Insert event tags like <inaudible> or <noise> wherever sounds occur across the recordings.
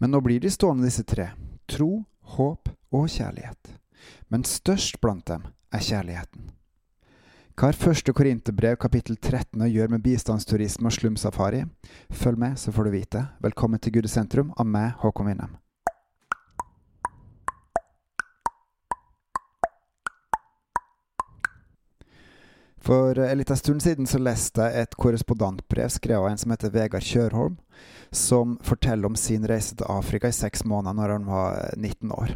Men nå blir de stående, disse tre. Tro, håp og kjærlighet. Men størst blant dem er kjærligheten. Hva har første Korinterbrev kapittel 13 å gjøre med bistandsturisme og slumsafari? Følg med, så får du vite. Velkommen til Gudesentrum av meg, Håkon Winnem. For en liten stund siden så leste jeg et korrespondentbrev skrevet av en som heter Vegard Kjørholm, som forteller om sin reise til Afrika i seks måneder når han var 19 år.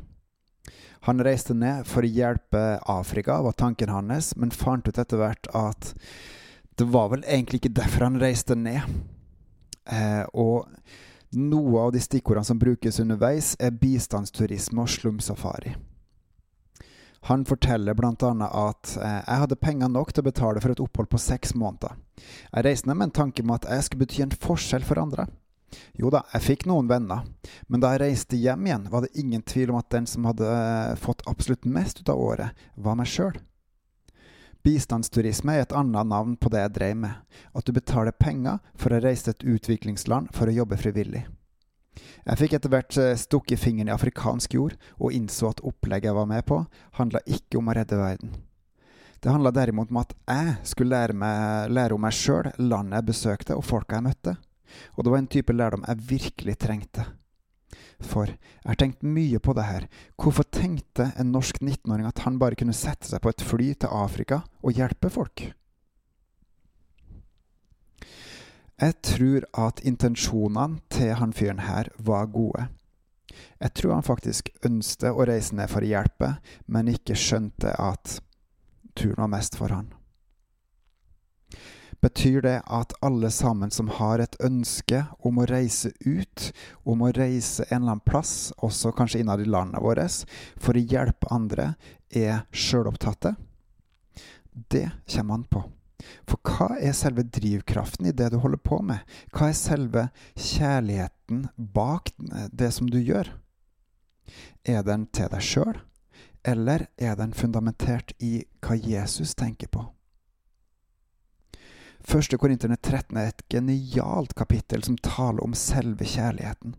Han reiste ned for å hjelpe Afrika, var tanken hans, men fant ut etter hvert at det var vel egentlig ikke derfor han reiste ned. Eh, og noe av de stikkordene som brukes underveis, er bistandsturisme og slumsafari. Han forteller bl.a. at eh, jeg hadde penger nok til å betale for et opphold på seks måneder. Jeg reiste ned med en tanke om at jeg skulle bety en forskjell for andre. Jo da, jeg fikk noen venner, men da jeg reiste hjem igjen, var det ingen tvil om at den som hadde eh, fått absolutt mest ut av året, var meg sjøl. Bistandsturisme er et annet navn på det jeg drev med, at du betaler penger for å reise til et utviklingsland for å jobbe frivillig. Jeg fikk etter hvert eh, stukket fingeren i afrikansk jord, og innså at opplegget jeg var med på, handla ikke om å redde verden. Det handla derimot om at jeg skulle lære, meg, lære om meg sjøl, landet jeg besøkte og folka jeg møtte. Og det var en type lærdom jeg virkelig trengte. For jeg har tenkt mye på det her. Hvorfor tenkte en norsk 19-åring at han bare kunne sette seg på et fly til Afrika og hjelpe folk? Jeg tror at intensjonene til han fyren her var gode. Jeg tror han faktisk ønsket å reise ned for å hjelpe, men ikke skjønte at turen var mest for han. Betyr det at alle sammen som har et ønske om å reise ut, om å reise en eller annen plass, også kanskje innad i landet vårt, for å hjelpe andre, er sjølopptatte? Det kommer han på. For hva er selve drivkraften i det du holder på med? Hva er selve kjærligheten bak det som du gjør? Er den til deg sjøl, eller er den fundamentert i hva Jesus tenker på? Første Korinterne 13 er et genialt kapittel som taler om selve kjærligheten.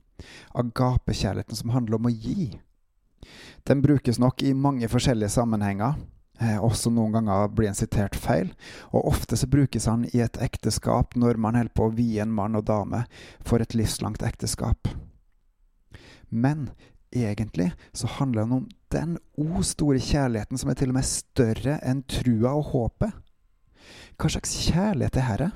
Agapekjærligheten som handler om å gi. Den brukes nok i mange forskjellige sammenhenger, også noen ganger blir en sitert feil, og ofte så brukes han i et ekteskap når man holder på å vie en mann og dame for et livslangt ekteskap. Men egentlig så handler det om den o store kjærligheten som er til og med større enn trua og håpet. Hva slags kjærlighet er herre?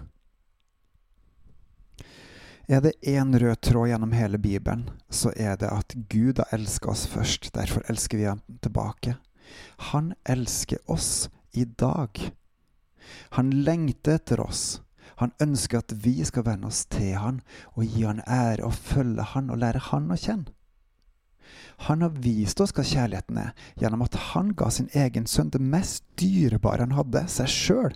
Er det én rød tråd gjennom hele Bibelen, så er det at Gud har elska oss først. Derfor elsker vi ham tilbake. Han elsker oss i dag. Han lengter etter oss. Han ønsker at vi skal venne oss til han og gi han ære og følge han og lære han å kjenne. Han har vist oss hva kjærligheten er, gjennom at han ga sin egen sønn det mest dyrebare han hadde, seg sjøl,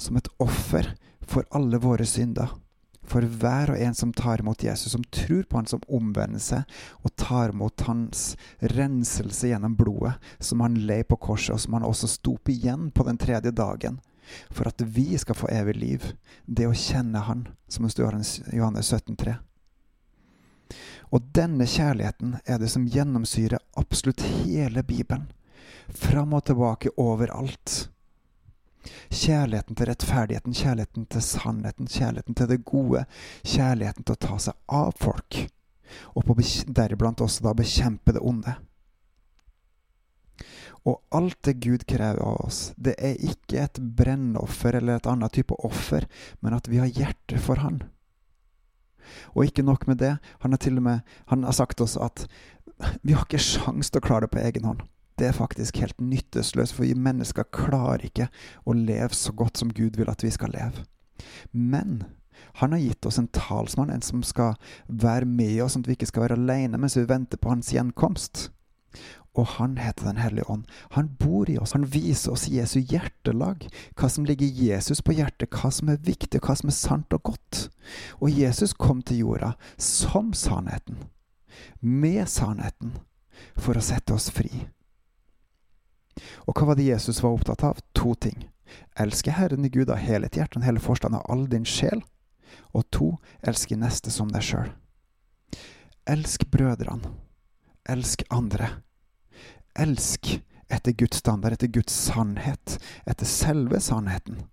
som et offer for alle våre synder for hver og en som tar imot Jesus, som tror på han som omvender seg og tar imot hans renselse gjennom blodet, som han lei på korset, og som han også sto opp igjen på den tredje dagen, for at vi skal få evig liv, det å kjenne han, som det står i Johannes 17,3. Og denne kjærligheten er det som gjennomsyrer absolutt hele Bibelen, fram og tilbake overalt. Kjærligheten til rettferdigheten, kjærligheten til sannheten, kjærligheten til det gode. Kjærligheten til å ta seg av folk, og deriblant også da bekjempe det onde. Og alt det Gud krever av oss, det er ikke et brennoffer eller et annet type offer, men at vi har hjerte for Han. Og ikke nok med det, han har til og med han har sagt oss at vi har ikke sjans til å klare det på egen hånd det er faktisk helt nytteløst, for vi mennesker klarer ikke å leve så godt som Gud vil at vi skal leve. Men han har gitt oss en talsmann, en som skal være med oss, sånn at vi ikke skal være alene mens vi venter på hans gjenkomst. Og han heter Den hellige ånd. Han bor i oss. Han viser oss Jesu hjertelag. Hva som ligger Jesus på hjertet, hva som er viktig, hva som er sant og godt. Og Jesus kom til jorda som sannheten. Med sannheten. For å sette oss fri. Og hva var det Jesus var opptatt av? To ting. Elske Herren i Gud av hele ditt hjerte hele forstand av all din sjel. Og to, elske neste som deg sjøl. elsk brødrene. Elsk andre. Elsk etter Guds standard, etter Guds sannhet, etter selve sannheten.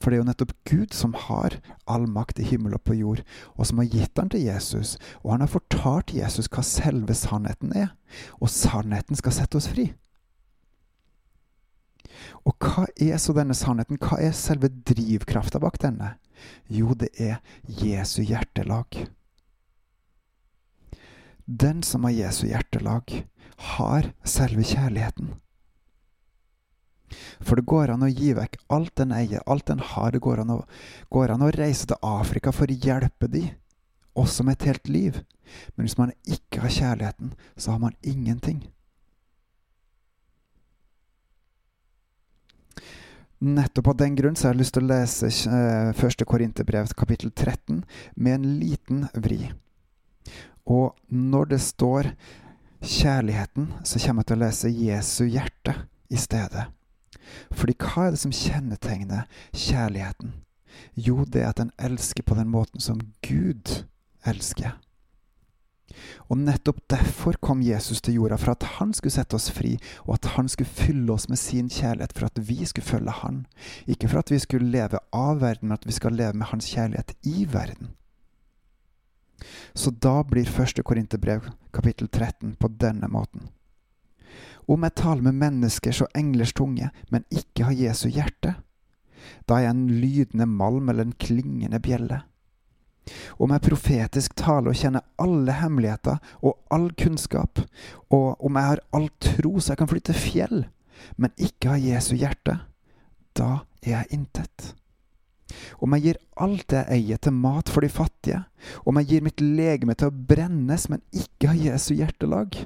For det er jo nettopp Gud som har all makt i himmel og på jord, og som har gitt den til Jesus. Og han har fortalt Jesus hva selve sannheten er. Og sannheten skal sette oss fri. Og hva er så denne sannheten? Hva er selve drivkrafta bak denne? Jo, det er Jesu hjertelag. Den som har Jesu hjertelag, har selve kjærligheten. For det går an å gi vekk alt en eier, alt en har. Det går an å, går an å reise til Afrika for å hjelpe de, også med et helt liv. Men hvis man ikke har kjærligheten, så har man ingenting. Nettopp av den grunn så har jeg lyst til å lese eh, første Korinterbrev kapittel 13 med en liten vri. Og når det står kjærligheten, så kommer jeg til å lese Jesu hjerte i stedet. Fordi hva er det som kjennetegner kjærligheten? Jo, det er at den elsker på den måten som Gud elsker. Og nettopp derfor kom Jesus til jorda, for at han skulle sette oss fri, og at han skulle fylle oss med sin kjærlighet for at vi skulle følge han. Ikke for at vi skulle leve av verden, men at vi skal leve med hans kjærlighet i verden. Så da blir første Korinterbrev kapittel 13 på denne måten. Om jeg taler med menneskers og englers tunge, men ikke har Jesu hjerte, da er jeg en lydende malm eller en klingende bjelle. Om jeg profetisk taler og kjenner alle hemmeligheter og all kunnskap, og om jeg har all tro så jeg kan flytte fjell, men ikke har Jesu hjerte, da er jeg intet. Om jeg gir alt det jeg eier til mat for de fattige, om jeg gir mitt legeme til å brennes, men ikke har Jesu hjertelag,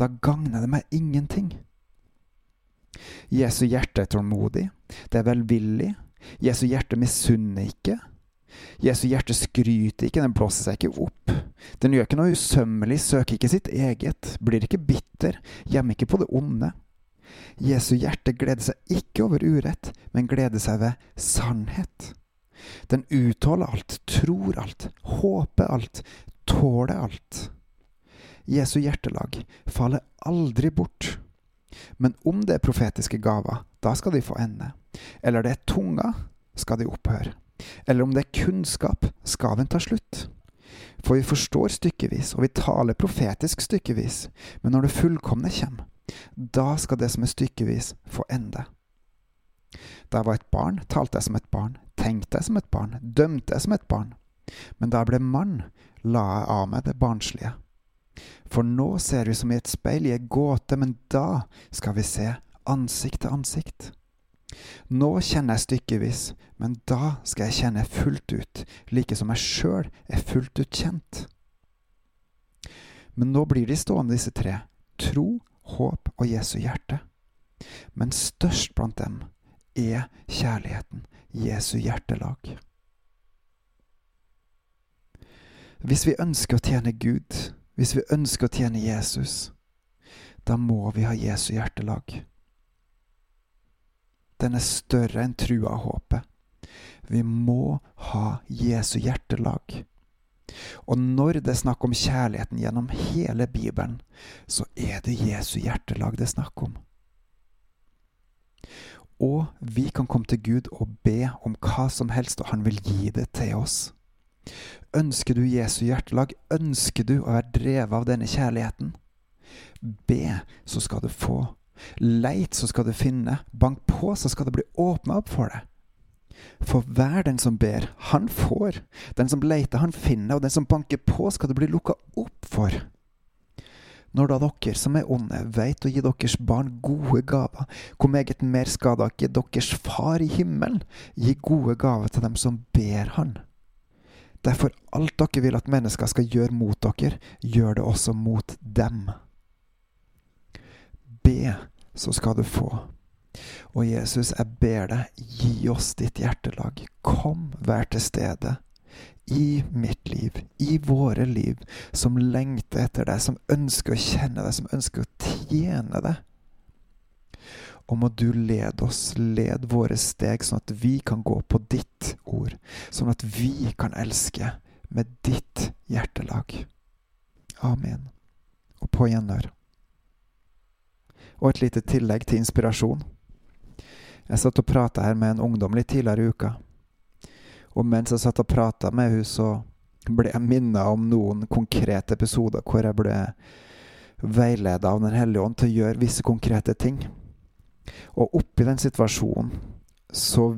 da gagner det meg ingenting. Jesu hjerte er tålmodig, det er velvillig, Jesu hjerte misunner ikke. Jesu hjerte skryter ikke, den blåser seg ikke opp. Den gjør ikke noe usømmelig, søker ikke sitt eget, blir ikke bitter, gjemmer ikke på det onde. Jesu hjerte gleder seg ikke over urett, men gleder seg ved sannhet. Den utholder alt, tror alt, håper alt, tåler alt. Jesu hjertelag faller aldri bort. Men om det er profetiske gaver, da skal de få ende. Eller det er tunga, skal de opphøre. Eller om det er kunnskap, skal den ta slutt. For vi forstår stykkevis, og vi taler profetisk stykkevis, men når det fullkomne kommer, da skal det som er stykkevis, få ende. Da jeg var et barn, talte jeg som et barn, tenkte jeg som et barn, dømte jeg som et barn. Men da jeg ble mann, la jeg av meg det barnslige. For nå ser vi som i et speil i ei gåte, men da skal vi se ansikt til ansikt. Nå kjenner jeg stykkevis, men da skal jeg kjenne fullt ut, like som jeg sjøl er fullt ut kjent. Men nå blir de stående, disse tre, tro, håp og Jesu hjerte. Men størst blant dem er kjærligheten, Jesu hjertelag. Hvis vi ønsker å tjene Gud, hvis vi ønsker å tjene Jesus, da må vi ha Jesu hjertelag. Den er større enn trua og håpet. Vi må ha Jesu hjertelag. Og når det er snakk om kjærligheten gjennom hele Bibelen, så er det Jesu hjertelag det er snakk om. Og vi kan komme til Gud og be om hva som helst, og han vil gi det til oss. Ønsker du Jesu hjertelag? Ønsker du å være drevet av denne kjærligheten? Be, så skal du få. Leit, så skal du finne. Bank på, så skal det bli åpna opp for deg. For hver den som ber, han får. Den som leiter, han finner, og den som banker på, skal det bli lukka opp for. Når da dere som er onde, veit å gi deres barn gode gaver, hvor meget mer skal da ikke deres far i himmelen gi gode gaver til dem som ber Han? Derfor alt dere vil at mennesker skal gjøre mot dere, gjør det også mot dem. Be, så skal du få. Og Jesus, jeg ber deg, gi oss ditt hjertelag. Kom, vær til stede i mitt liv, i våre liv, som lengter etter deg, som ønsker å kjenne deg, som ønsker å tjene deg. Og må du lede oss, led våre steg, sånn at vi kan gå på ditt ord, sånn at vi kan elske med ditt hjertelag. Amen. Og på gjenhør. Og et lite tillegg til inspirasjon. Jeg satt og prata her med en ungdom litt tidligere i uka. Og mens jeg satt og prata med henne, så ble jeg minna om noen konkrete episoder hvor jeg ble veileda av Den hellige ånd til å gjøre visse konkrete ting. Og oppi den situasjonen så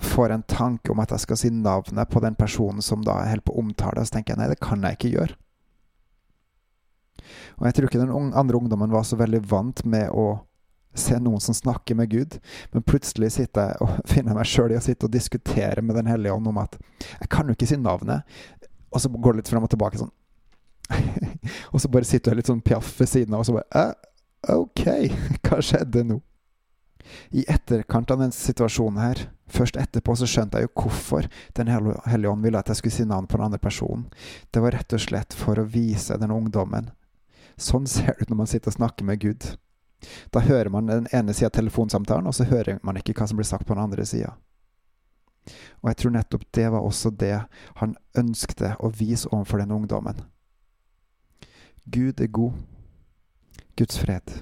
får jeg en tanke om at jeg skal si navnet på den personen som da er helt på omtale, og så tenker jeg nei, det kan jeg ikke gjøre. Og jeg tror ikke den andre ungdommen var så veldig vant med å se noen som snakker med Gud, men plutselig sitter jeg og <laughs> finner meg sjøl i å sitte og diskutere med Den hellige ånd om at jeg kan jo ikke si navnet. Og så går det litt fram og tilbake sånn. <laughs> og så bare sitter jeg litt sånn pjaff ved siden av, og så bare eh, OK, <laughs> hva skjedde nå? I etterkant av den situasjonen her, først etterpå, så skjønte jeg jo hvorfor Den hellige ånd ville at jeg skulle si navn på den andre personen. Det var rett og slett for å vise den ungdommen. Sånn ser det ut når man sitter og snakker med Gud. Da hører man den ene sida av telefonsamtalen, og så hører man ikke hva som blir sagt på den andre sida. Og jeg tror nettopp det var også det han ønskte å vise overfor den ungdommen. Gud er god. Guds fred.